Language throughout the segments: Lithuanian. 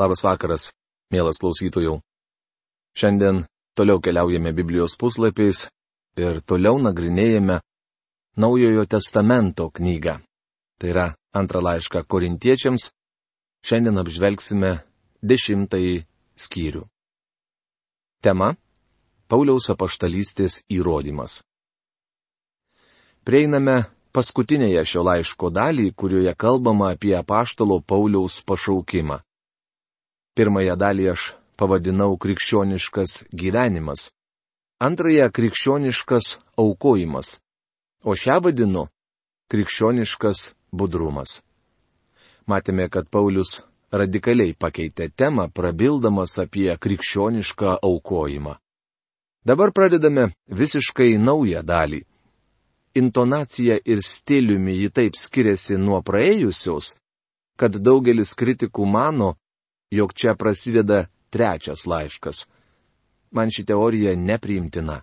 Labas vakaras, mielas klausytojų. Šiandien toliau keliaujame Biblijos puslapiais ir toliau nagrinėjame Naujojo testamento knygą. Tai yra antrą laišką korintiečiams. Šiandien apžvelgsime dešimtąjį skyrių. Tema - Pauliaus apaštalystės įrodymas. Prieiname paskutinėje šio laiško dalį, kurioje kalbama apie apaštalo Pauliaus pašaukimą. Pirmąją dalį aš pavadinau krikščioniškas gyvenimas, antrąją krikščioniškas aukojimas, o šią vadinu krikščioniškas budrumas. Matėme, kad Paulius radikaliai pakeitė temą, prabildamas apie krikščionišką aukojimą. Dabar pradedame visiškai naują dalį. Intonacija ir stiliumi ji taip skiriasi nuo praėjusios, kad daugelis kritikų mano, jog čia prasideda trečias laiškas. Man ši teorija nepriimtina.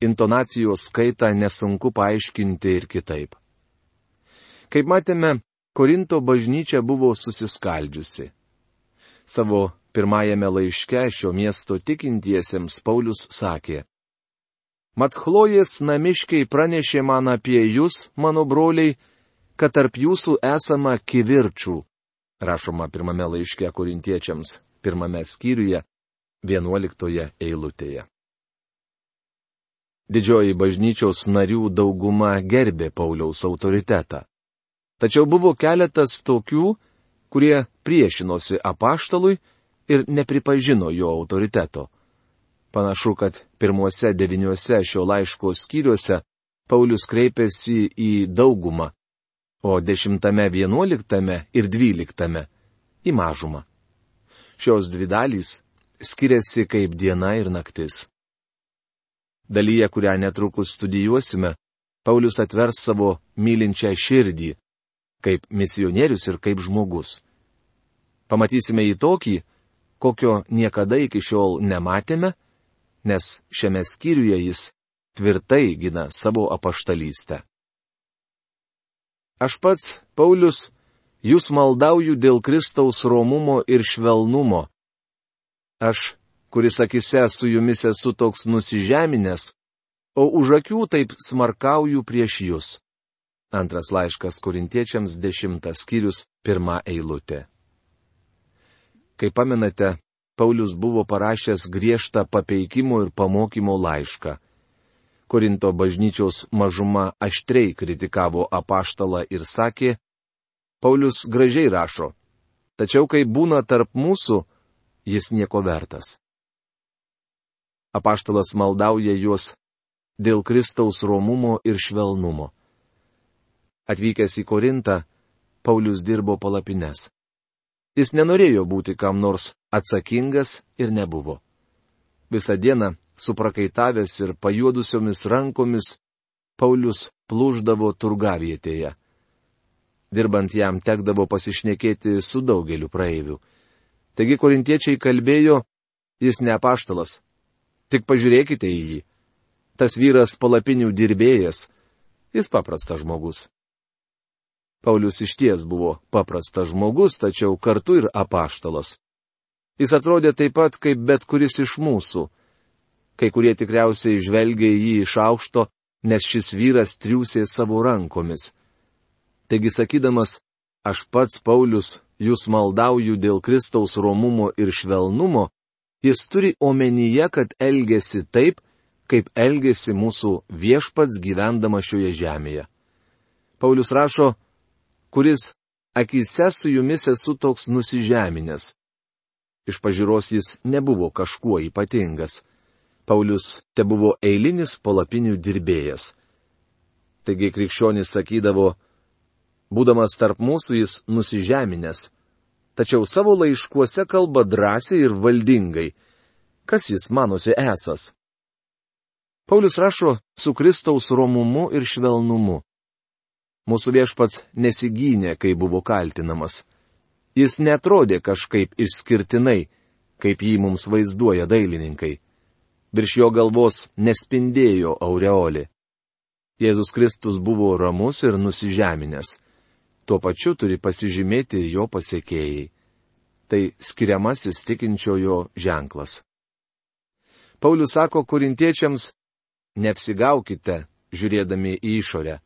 Intonacijos skaitą nesunku paaiškinti ir kitaip. Kaip matėme, Korinto bažnyčia buvo susiskaldžiusi. Savo pirmajame laiške šio miesto tikintiesiems Paulius sakė. Mat chlojės namiškiai pranešė man apie jūs, mano broliai, kad tarp jūsų esama kivirčių, rašoma pirmame laiške korintiečiams, pirmame skyriuje, vienuoliktoje eilutėje. Didžioji bažnyčios narių dauguma gerbė Pauliaus autoritetą. Tačiau buvo keletas tokių, kurie priešinosi apaštalui ir nepripažino jo autoriteto. Panašu, kad pirmuose deviniuose šio laiško skyriuose Paulius kreipėsi į daugumą, o dešimtame, vienuoliktame ir dvyliktame - į mažumą. Šios dvi dalys skiriasi kaip diena ir naktis. Dalyje, kurią netrukus studijuosime, Paulius atvers savo mylinčią širdį, kaip misionierius ir kaip žmogus. Pamatysime į tokį, kokio niekada iki šiol nematėme, nes šiame skyriuje jis tvirtai gina savo apaštalystę. Aš pats, Paulius, jūs maldauju dėl Kristaus romumo ir švelnumo. Aš, kuris akise su jumis esu toks nusižeminęs, o už akių taip smarkauju prieš jūs. Antras laiškas korintiečiams dešimtas skyrius pirmą eilutę. Kaip pamenate, Paulius buvo parašęs griežtą papeikimo ir pamokymo laišką. Korinto bažnyčios mažuma aštriai kritikavo apaštalą ir sakė, Paulius gražiai rašo, tačiau kai būna tarp mūsų, jis nieko vertas. Apaštalas maldauja juos dėl Kristaus romumo ir švelnumo. Atvykęs į Korintą, Paulius dirbo palapines. Jis nenorėjo būti kam nors atsakingas ir nebuvo. Visą dieną suprakaitavęs ir pajuodusiomis rankomis, Paulius plūždavo turgavietėje. Dirbant jam tekdavo pasišnekėti su daugeliu praeivių. Taigi korintiečiai kalbėjo, jis ne apaštalas. Tik pažiūrėkite į jį. Tas vyras palapinių dirbėjas, jis paprastas žmogus. Paulius iš ties buvo paprastas žmogus, tačiau kartu ir apaštalas. Jis atrodė taip pat kaip bet kuris iš mūsų kai kurie tikriausiai žvelgia į jį iš aukšto, nes šis vyras triūsė savo rankomis. Taigi sakydamas, aš pats Paulius jūs maldauju dėl Kristaus romumo ir švelnumo, jis turi omenyje, kad elgesi taip, kaip elgesi mūsų viešpats gyvendama šioje žemėje. Paulius rašo, kuris akise su jumis esu toks nusižeminęs. Iš pažiūros jis nebuvo kažkuo ypatingas. Paulius te buvo eilinis palapinių dirbėjas. Taigi krikščionis sakydavo, būdamas tarp mūsų jis nusižeminęs, tačiau savo laiškuose kalba drąsiai ir valdingai, kas jis manosi esas. Paulius rašo su Kristaus romumu ir švelnumu. Mūsų viešpats nesigynė, kai buvo kaltinamas. Jis netrodė kažkaip išskirtinai, kaip jį mums vaizduoja dailininkai virš jo galvos nespindėjo aureolė. Jėzus Kristus buvo ramus ir nusižeminęs. Tuo pačiu turi pasižymėti ir jo pasiekėjai. Tai skiriamasis tikinčiojo ženklas. Paulius sako korintiečiams, neapsigaukite, žiūrėdami į išorę.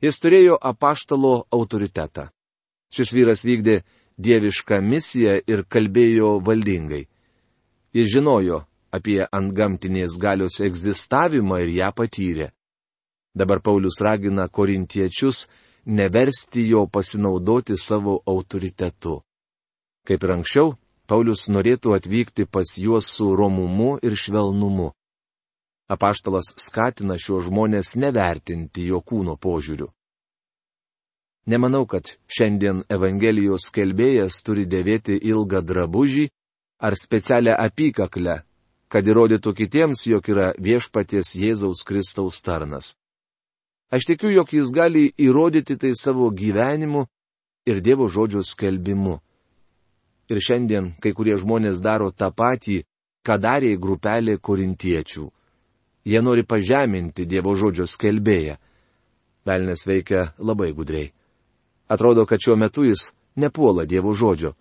Jis turėjo apaštalo autoritetą. Šis vyras vykdė dievišką misiją ir kalbėjo valdingai. Jis žinojo apie antgamtinės galios egzistavimą ir ją patyrė. Dabar Paulius ragina korintiečius neversti jo pasinaudoti savo autoritetu. Kaip ir anksčiau, Paulius norėtų atvykti pas juos su romumu ir švelnumu. Apaštalas skatina šios žmonės nevertinti jo kūno požiūrių. Nemanau, kad šiandien Evangelijos kelbėjas turi dėvėti ilgą drabužį ar specialią apykaklę, kad įrodytų kitiems, jog yra viešpaties Jėzaus Kristaus tarnas. Aš tikiu, jog jis gali įrodyti tai savo gyvenimu ir Dievo žodžio skelbimu. Ir šiandien kai kurie žmonės daro tą patį, ką darė grupelė korintiečių. Jie nori pažeminti Dievo žodžio skelbėją. Velnes veikia labai gudriai. Atrodo, kad šiuo metu jis nepuola Dievo žodžio.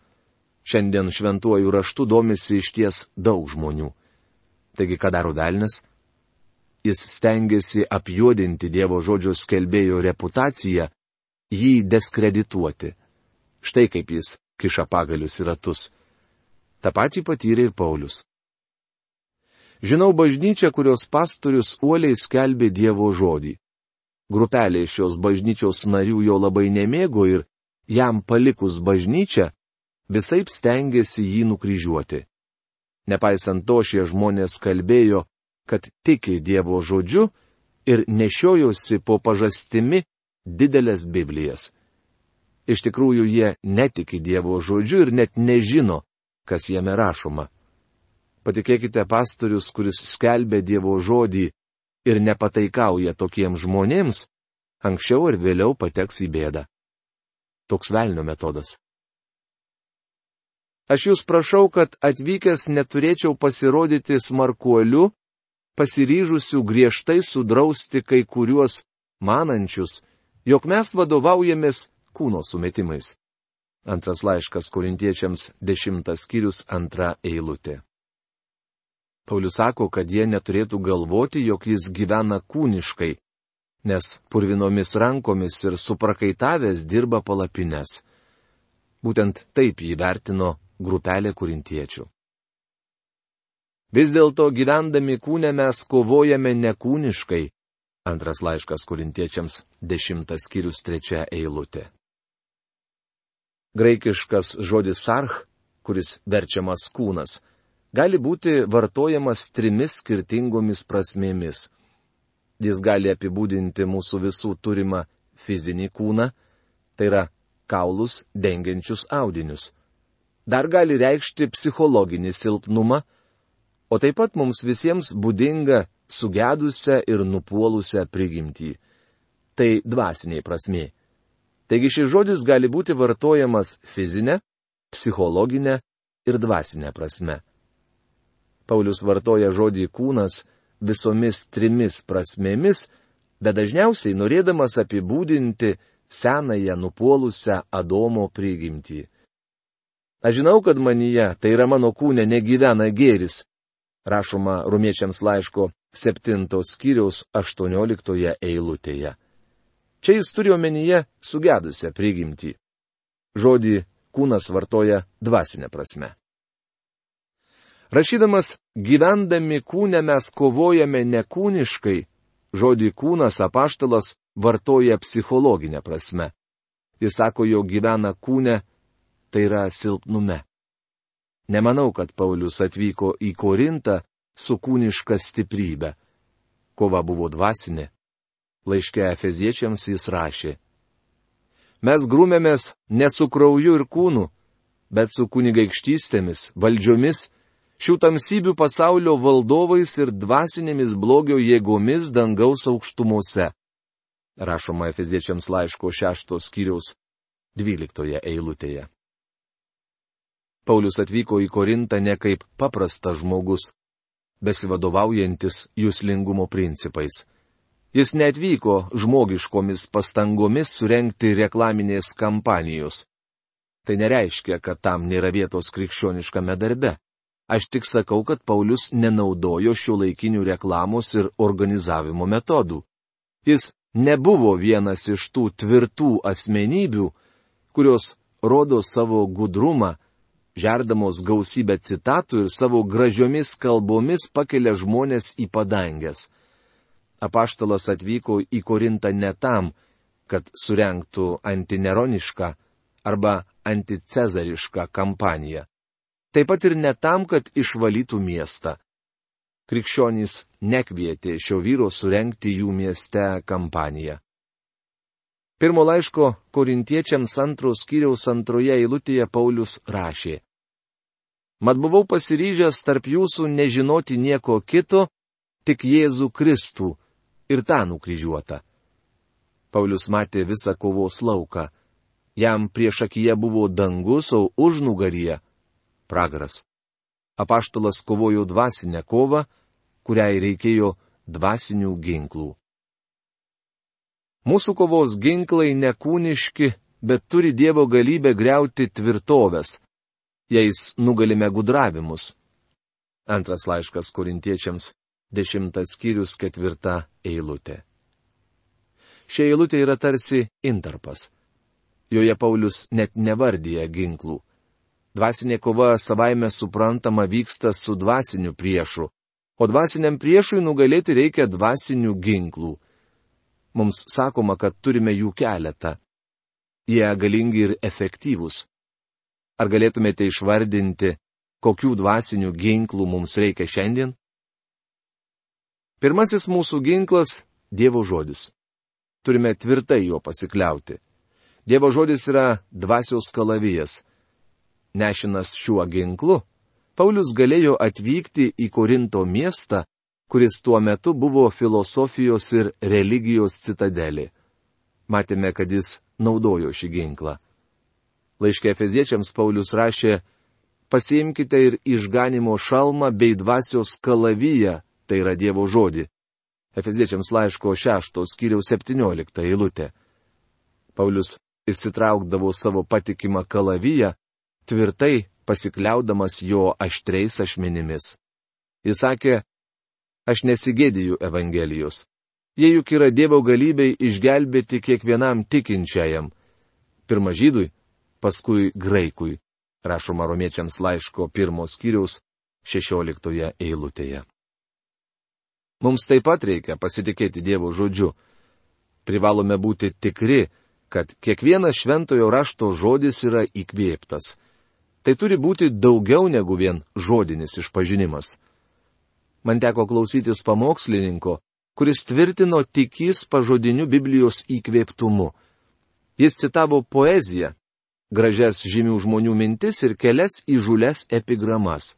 Šiandien šventuoju raštu domisi iš ties daug žmonių. Taigi, ką daro velnes? jis stengiasi apjuodinti Dievo žodžio skelbėjo reputaciją, jį diskredituoti. Štai kaip jis kiša pagalius į ratus. Ta pati patyrė ir Paulius. Žinau bažnyčią, kurios pastorius uoliai skelbė Dievo žodį. Grupelė šios bažnyčios narių jo labai nemėgo ir jam palikus bažnyčią, visai stengiasi jį nukryžiuoti. Nepaisant to, šie žmonės kalbėjo, kad tiki Dievo žodžiu ir nešiojosi po pažastimi didelės Biblijas. Iš tikrųjų, jie netiki Dievo žodžiu ir net nežino, kas jame rašoma. Patikėkite pastorius, kuris skelbia Dievo žodį ir nepataikauja tokiems žmonėms, anksčiau ar vėliau pateks į bėdą. Toks velnio metodas. Aš jūs prašau, kad atvykęs neturėčiau pasirodyti smarkuoliu pasiryžusių griežtai sudrausti kai kuriuos manančius, jog mes vadovaujamės kūno sumetimais. Antras laiškas korintiečiams dešimtas skyrius antra eilutė. Paulius sako, kad jie neturėtų galvoti, jog jis gyvena kūniškai, nes purvinomis rankomis ir suprakaitavęs dirba palapines. Būtent taip jį vertino grupelė korintiečių. Vis dėlto gyvendami kūne mes kovojame nekūniškai. Antras laiškas kurintiečiams, dešimtas skyrius trečia eilutė. Graikiškas žodis sarch, kuris verčiamas kūnas, gali būti vartojamas trimis skirtingomis prasmėmis. Jis gali apibūdinti mūsų visų turimą fizinį kūną, tai yra kaulus dengiančius audinius. Dar gali reikšti psichologinį silpnumą, o taip pat mums visiems būdinga sugedusią ir nupuolusią prigimtį. Tai dvasiniai prasme. Taigi šis žodis gali būti vartojamas fizinė, psichologinė ir dvasinė prasme. Paulius vartoja žodį kūnas visomis trimis prasmėmis, bet dažniausiai norėdamas apibūdinti senąją nupuolusią Adomo prigimtį. Aš žinau, kad manyje, tai yra mano kūne, negyvena gėris, rašoma rumiečiams laiško 7 skyriaus 18 eilutėje. Čia jis turi omenyje sugedusią prigimtį. Žodį kūnas vartoja dvasinę prasme. Rašydamas, gyvendami kūne mes kovojame ne kūniškai, žodį kūnas apaštalas vartoja psichologinę prasme. Jis sako, jo gyvena kūne, tai yra silpnume. Nemanau, kad Paulius atvyko į Korintą su kūniška stiprybė. Kova buvo dvasinė. Laiške Efeziečiams jis rašė. Mes grūmėmės ne su krauju ir kūnu, bet su kunigaikštystėmis, valdžiomis, šių tamsybių pasaulio valdovais ir dvasinėmis blogio jėgomis dangaus aukštumose. Rašoma Efeziečiams laiško šeštos skyriaus dvyliktoje eilutėje. Paulius atvyko į Korintą ne kaip paprastas žmogus, besivadovaujantis jūslingumo principais. Jis netvyko žmogiškomis pastangomis surenkti reklaminės kampanijos. Tai nereiškia, kad tam nėra vietos krikščioniškame darbe. Aš tik sakau, kad Paulius nenaudojo šio laikinių reklamos ir organizavimo metodų. Jis nebuvo vienas iš tų tvirtų asmenybių, kurios rodo savo gudrumą, žerdamos gausybę citatų ir savo gražiomis kalbomis pakelia žmonės į padangęs. Apaštalas atvyko į Korintą ne tam, kad surenktų antineronišką arba anticezarišką kampaniją. Taip pat ir ne tam, kad išvalytų miestą. Krikščionys nekvietė šio vyro surenkti jų mieste kampaniją. Pirmo laiško korintiečiams antros kiriaus antroje eilutėje Paulius rašė. Mat buvau pasiryžęs tarp jūsų nežinoti nieko kito, tik Jėzų Kristų ir tą nukryžiuotą. Paulius matė visą kovos lauką. Jam prieš akiją buvo dangus, o užnugaryje - pragaras. Apaštalas kovojo dvasinę kovą, kuriai reikėjo dvasinių ginklų. Mūsų kovos ginklai nekūniški, bet turi Dievo galybę greuti tvirtovės. Jais nugalime gudravimus. Antras laiškas korintiečiams, dešimtas skyrius ketvirta eilutė. Šia eilutė yra tarsi intarpas. Joje Paulius net nevardyja ginklų. Dvasinė kova savaime suprantama vyksta su dvasiniu priešu, o dvasiniam priešui nugalėti reikia dvasinių ginklų. Mums sakoma, kad turime jų keletą. Jie galingi ir efektyvūs. Ar galėtumėte išvardinti, kokių dvasinių ginklų mums reikia šiandien? Pirmasis mūsų ginklas - Dievo žodis turime tvirtai juo pasikliauti. Dievo žodis yra dvasios kalavijas. Nešinas šiuo ginklu, Paulius galėjo atvykti į Korinto miestą, kuris tuo metu buvo filosofijos ir religijos citadelė. Matėme, kad jis naudojo šį ginklą. Laiškė Efeziečiams Paulius rašė, pasiimkite ir išganimo šalmą bei dvasios kalaviją, tai yra Dievo žodį. Efeziečiams laiško 6 skyriaus 17 eilutė. Paulius išsitraukdavo savo patikimą kalaviją, tvirtai pasikliaudamas jo aštriais ašmenimis. Jis sakė, aš nesigėdiju Evangelijos. Jie juk yra Dievo galybei išgelbėti kiekvienam tikinčiajam. Pirma žydui, paskui graikui, rašoma romiečiams laiško pirmos skyriaus 16 eilutėje. Mums taip pat reikia pasitikėti Dievo žodžiu. Privalome būti tikri, kad kiekvienas šventojo rašto žodis yra įkvėptas. Tai turi būti daugiau negu vien žodinis išpažinimas. Man teko klausytis pamokslininko, kuris tvirtino tikys pažodiniu Biblijos įkvėptumu. Jis citavo poeziją, gražias žymių žmonių mintis ir kelias įžūles epigramas.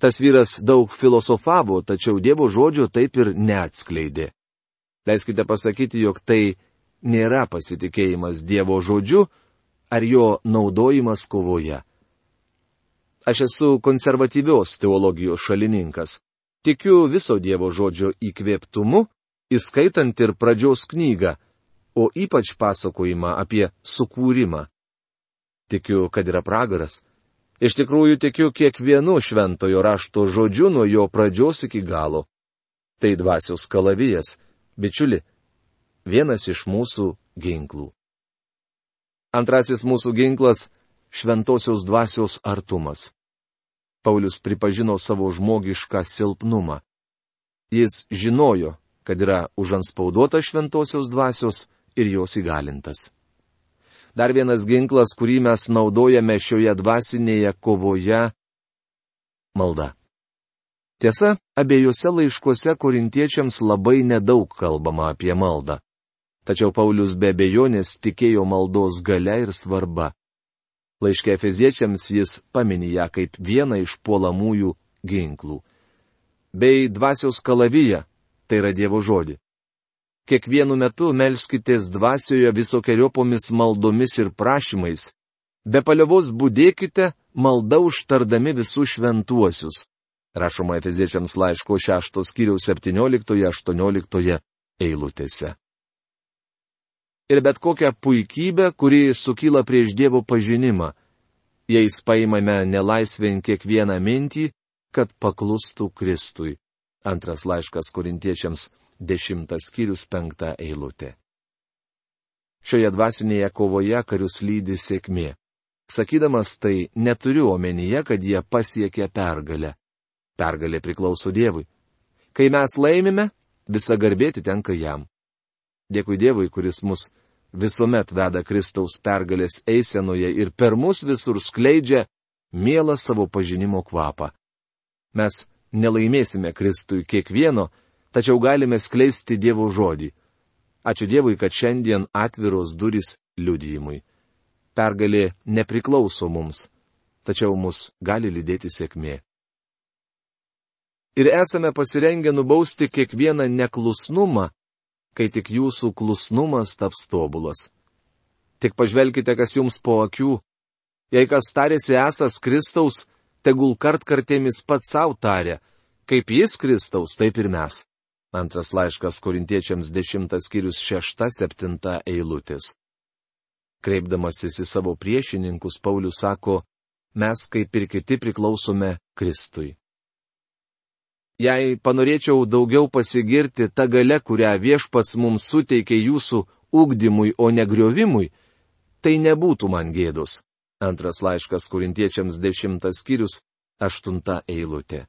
Tas vyras daug filosofavo, tačiau Dievo žodžio taip ir neatskleidė. Leiskite pasakyti, jog tai nėra pasitikėjimas Dievo žodžiu ar jo naudojimas kovoje. Aš esu konservatyvios teologijos šalininkas. Tikiu viso Dievo žodžio įkvėptumu, įskaitant ir pradžios knygą, o ypač pasakojimą apie sukūrimą. Tikiu, kad yra pragaras, Iš tikrųjų tikiu kiekvienu šventojo rašto žodžiu nuo jo pradžios iki galo. Tai dvasios kalavijas, bičiuli, vienas iš mūsų ginklų. Antrasis mūsų ginklas - šventosios dvasios artumas. Paulius pripažino savo žmogišką silpnumą. Jis žinojo, kad yra užanspauduota šventosios dvasios ir jos įgalintas. Dar vienas ginklas, kurį mes naudojame šioje dvasinėje kovoje - malda. Tiesa, abiejose laiškuose korintiečiams labai nedaug kalbama apie maldą. Tačiau Paulius be bejonės tikėjo maldos gale ir svarba. Laiškė feziečiams jis paminė ją kaip vieną iš puolamųjų ginklų. Bei dvasios kalavyje, tai yra Dievo žodį. Kiekvienu metu melskitės dvasioje visokiojopomis maldomis ir prašymais. Be paliovos būdėkite, malda užtardami visus šventuosius. Rašoma Efeziečiams laiško 6 skyriaus 17-18 eilutėse. Ir bet kokią puikybę, kuri sukyla prieš Dievo pažinimą, jais paimame nelaisvėn kiekvieną mintį, kad paklustų Kristui. Antras laiškas korintiečiams, dešimtas skyrius, penkta eilutė. Šioje dvasinėje kovoje karius lydi sėkmė. Sakydamas tai, neturiu omenyje, kad jie pasiekė pergalę. Pergalė priklauso Dievui. Kai mes laimime, visa garbėti tenka jam. Dėkui Dievui, kuris mus visuomet veda Kristaus pergalės eisenoje ir per mus visur skleidžia mielą savo pažinimo kvapą. Mes nelaimėsime Kristui kiekvieno, tačiau galime skleisti Dievo žodį. Ačiū Dievui, kad šiandien atviros duris liudijimui. Pergalė nepriklauso mums, tačiau mus gali lydėti sėkmė. Ir esame pasirengę nubausti kiekvieną neklusnumą, kai tik jūsų klusnumas taps tobulas. Tik pažvelkite, kas jums po akių. Jei kas tarėsi esas Kristaus, tegul kart kartėmis pats savo tarė, kaip jis Kristaus, taip ir mes. Antras laiškas korintiečiams dešimtas skyrius šešta septinta eilutės. Kreipdamasis į savo priešininkus, Paulius sako, mes kaip ir kiti priklausome Kristui. Jei panorėčiau daugiau pasigirti tą galę, kurią viešpats mums suteikė jūsų ugdymui, o ne griovimui, tai nebūtų man gėdos. Antras laiškas kurintiečiams dešimtas skyrius, aštunta eilutė.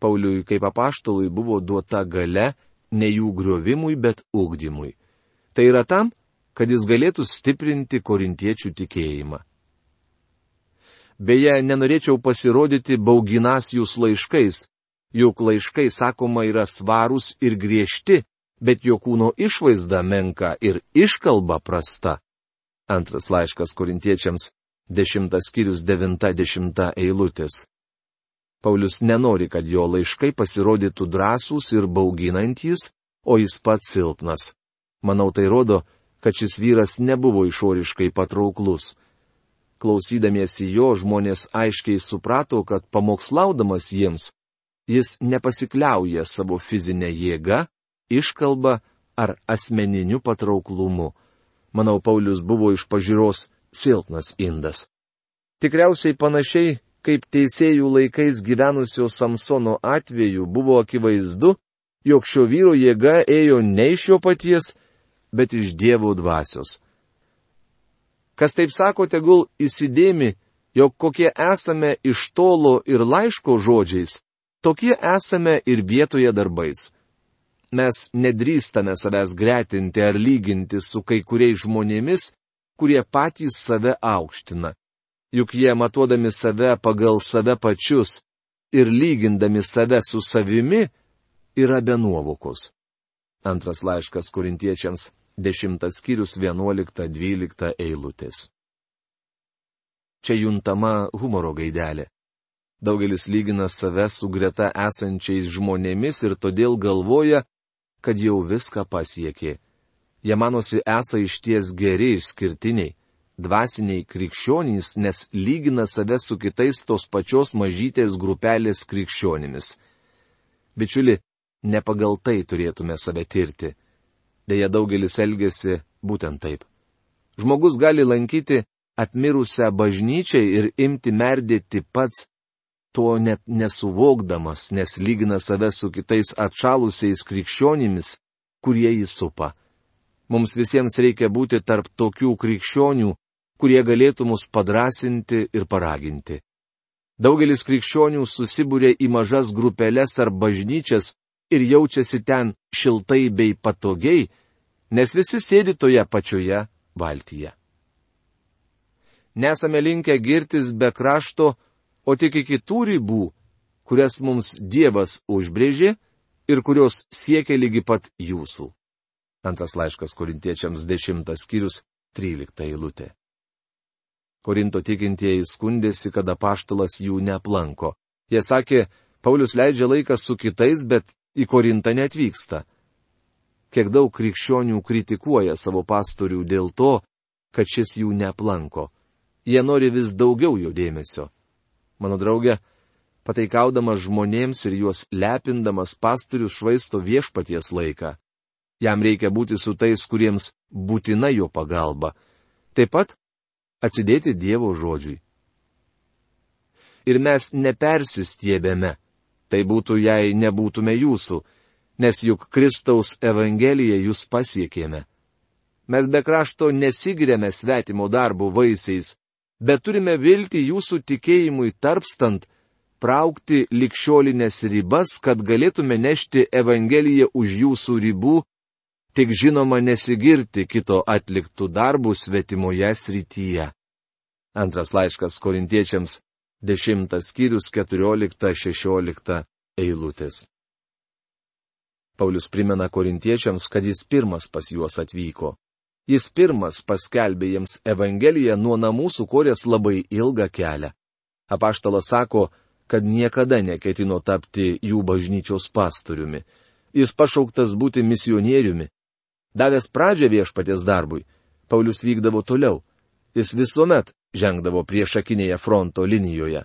Pauliui kaip apaštalui buvo duota gale ne jų griovimui, bet ugdymui. Tai yra tam, kad jis galėtų stiprinti korintiečių tikėjimą. Beje, nenorėčiau pasirodyti bauginas jūs laiškais, juk laiškai sakoma yra svarūs ir griežti, bet jo kūno išvaizda menka ir iškalba prasta. Antras laiškas korintiečiams, dešimtas skyrius devinta dešimta eilutės. Paulius nenori, kad jo laiškai pasirodytų drąsūs ir bauginantys, o jis pats silpnas. Manau, tai rodo, kad šis vyras nebuvo išoriškai patrauklus. Klausydamiesi jo žmonės aiškiai suprato, kad pamokslaudamas jiems, jis nepasikliauja savo fizinę jėgą, iškalbą ar asmeniniu patrauklumu. Manau, Paulius buvo iš pažiūros silpnas indas. Tikriausiai panašiai, kaip teisėjų laikais gyvenusio Samsono atveju buvo akivaizdu, jog šio vyro jėga ėjo ne iš jo paties, bet iš Dievo dvasios. Kas taip sako, tegul įsidėmi, jog kokie esame iš tolo ir laiško žodžiais, Tokie esame ir vietoje darbais. Mes nedrįstame savęs gretinti ar lyginti su kai kuriais žmonėmis, kurie patys save aukština. Juk jie matuodami save pagal save pačius ir lygindami save su savimi yra be nuovokos. Antras laiškas korintiečiams, dešimtas skyrius, vienuolikta, dvylikta eilutės. Čia juntama humoro gaidelė. Daugelis lygina save su greta esančiais žmonėmis ir todėl galvoja, kad jau viską pasiekė. Jie manosi esą iš ties geri išskirtiniai, dvasiniai krikščionys, nes lygina save su kitais tos pačios mažytės grupelės krikščionimis. Bičiuli, ne pagal tai turėtume save tirti. Deja, daugelis elgesi būtent taip. Žmogus gali lankyti apmirusią bažnyčią ir imti merdėti pats to net nesuvokdamas, nes lygina save su kitais atšalusiais krikščionimis, kurie jį supa. Mums visiems reikia būti tarp tokių krikščionių, kurie galėtų mus padrasinti ir paraginti. Daugelis krikščionių susibūrė į mažas grupelės ar bažnyčias ir jaučiasi ten šiltai bei patogiai, nes visi sėdi toje pačioje valtyje. Nesame linkę girtis be krašto, o tik iki tų ribų, kurias mums Dievas užbrėžė ir kurios siekia lygi pat jūsų. Antras laiškas korintiečiams dešimtas skyrius, trylikta eilutė. Korinto tikintieji skundėsi, kad apaštalas jų neaplanko. Jie sakė, Paulius leidžia laiką su kitais, bet į Korintą netvyksta. Kiek daug krikščionių kritikuoja savo pastorių dėl to, kad šis jų neaplanko. Jie nori vis daugiau jo dėmesio. Mano draugė, pataikaudamas žmonėms ir juos lepindamas pastorius švaisto viešpaties laiką. Jam reikia būti su tais, kuriems būtina jo pagalba. Taip pat atsidėti Dievo žodžiui. ir mes nepersistiebėme. Tai būtų, jei nebūtume jūsų, nes juk Kristaus Evangeliją jūs pasiekėme. Mes be krašto nesigiriame svetimo darbo vaisiais, bet turime vilti jūsų tikėjimui tarpstant, praukti likščiolinės ribas, kad galėtume nešti Evangeliją už jūsų ribų, tik žinoma nesigirti kito atliktų darbų svetimoje srityje. Antras laiškas korintiečiams, dešimtas skyrius, keturiolikta, šešiolikta eilutės. Paulius primena korintiečiams, kad jis pirmas pas juos atvyko. Jis pirmas paskelbė jiems Evangeliją nuo namų sukorės labai ilgą kelią. Apaštalas sako, kad niekada neketino tapti jų bažnyčios pastoriumi. Jis pašauktas būti misionieriumi. Davęs pradžią viešpatės darbui, Paulius vykdavo toliau. Jis visuomet žengdavo priešakinėje fronto linijoje.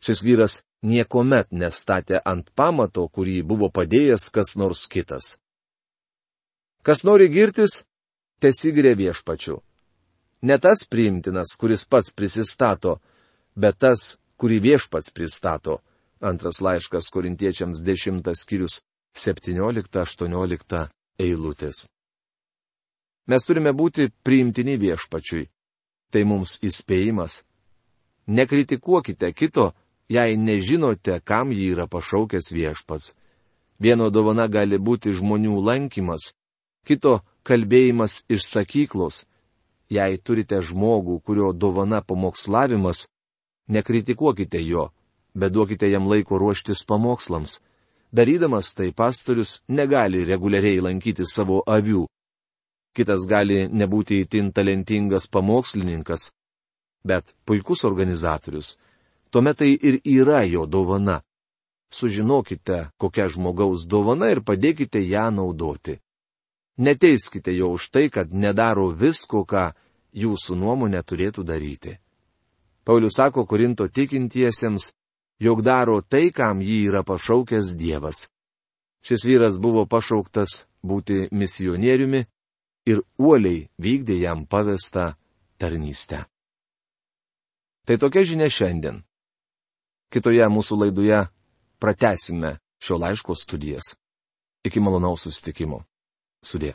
Šis vyras niekuomet nestatė ant pamato, kurį buvo padėjęs kas nors kitas. Kas nori girtis, tesigirė viešpačiu. Ne tas priimtinas, kuris pats prisistato, bet tas, kurį viešpats pristato. Antras laiškas korintiečiams 10 skyrius 17-18 eilutės. Mes turime būti priimtini viešpačiui. Tai mums įspėjimas. Nekritikuokite kito, jei nežinote, kam jį yra pašaukęs viešpats. Vieno dovana gali būti žmonių lankymas, kito kalbėjimas iš sakyklos. Jei turite žmogų, kurio dovana pamokslavimas, nekritikuokite jo, bet duokite jam laiko ruoštis pamokslams. Darydamas tai pastorius negali reguliariai lankyti savo avių. Kitas gali nebūti įtin talentingas pamokslininkas, bet puikus organizatorius. Tuomet tai ir yra jo dovana. Sužinokite, kokia žmogaus dovana ir padėkite ją naudoti. Neteiskite jo už tai, kad nedaro visko, ką jūsų nuomonė turėtų daryti. Paulius sako Korinto tikintiesiems, jog daro tai, kam jį yra pašaukęs Dievas. Šis vyras buvo pašauktas būti misionieriumi ir uoliai vykdė jam pavestą tarnystę. Tai tokia žinia šiandien. Kitoje mūsų laidoje pratesime šio laiško studijas. Iki malonaus susitikimo. Sudė.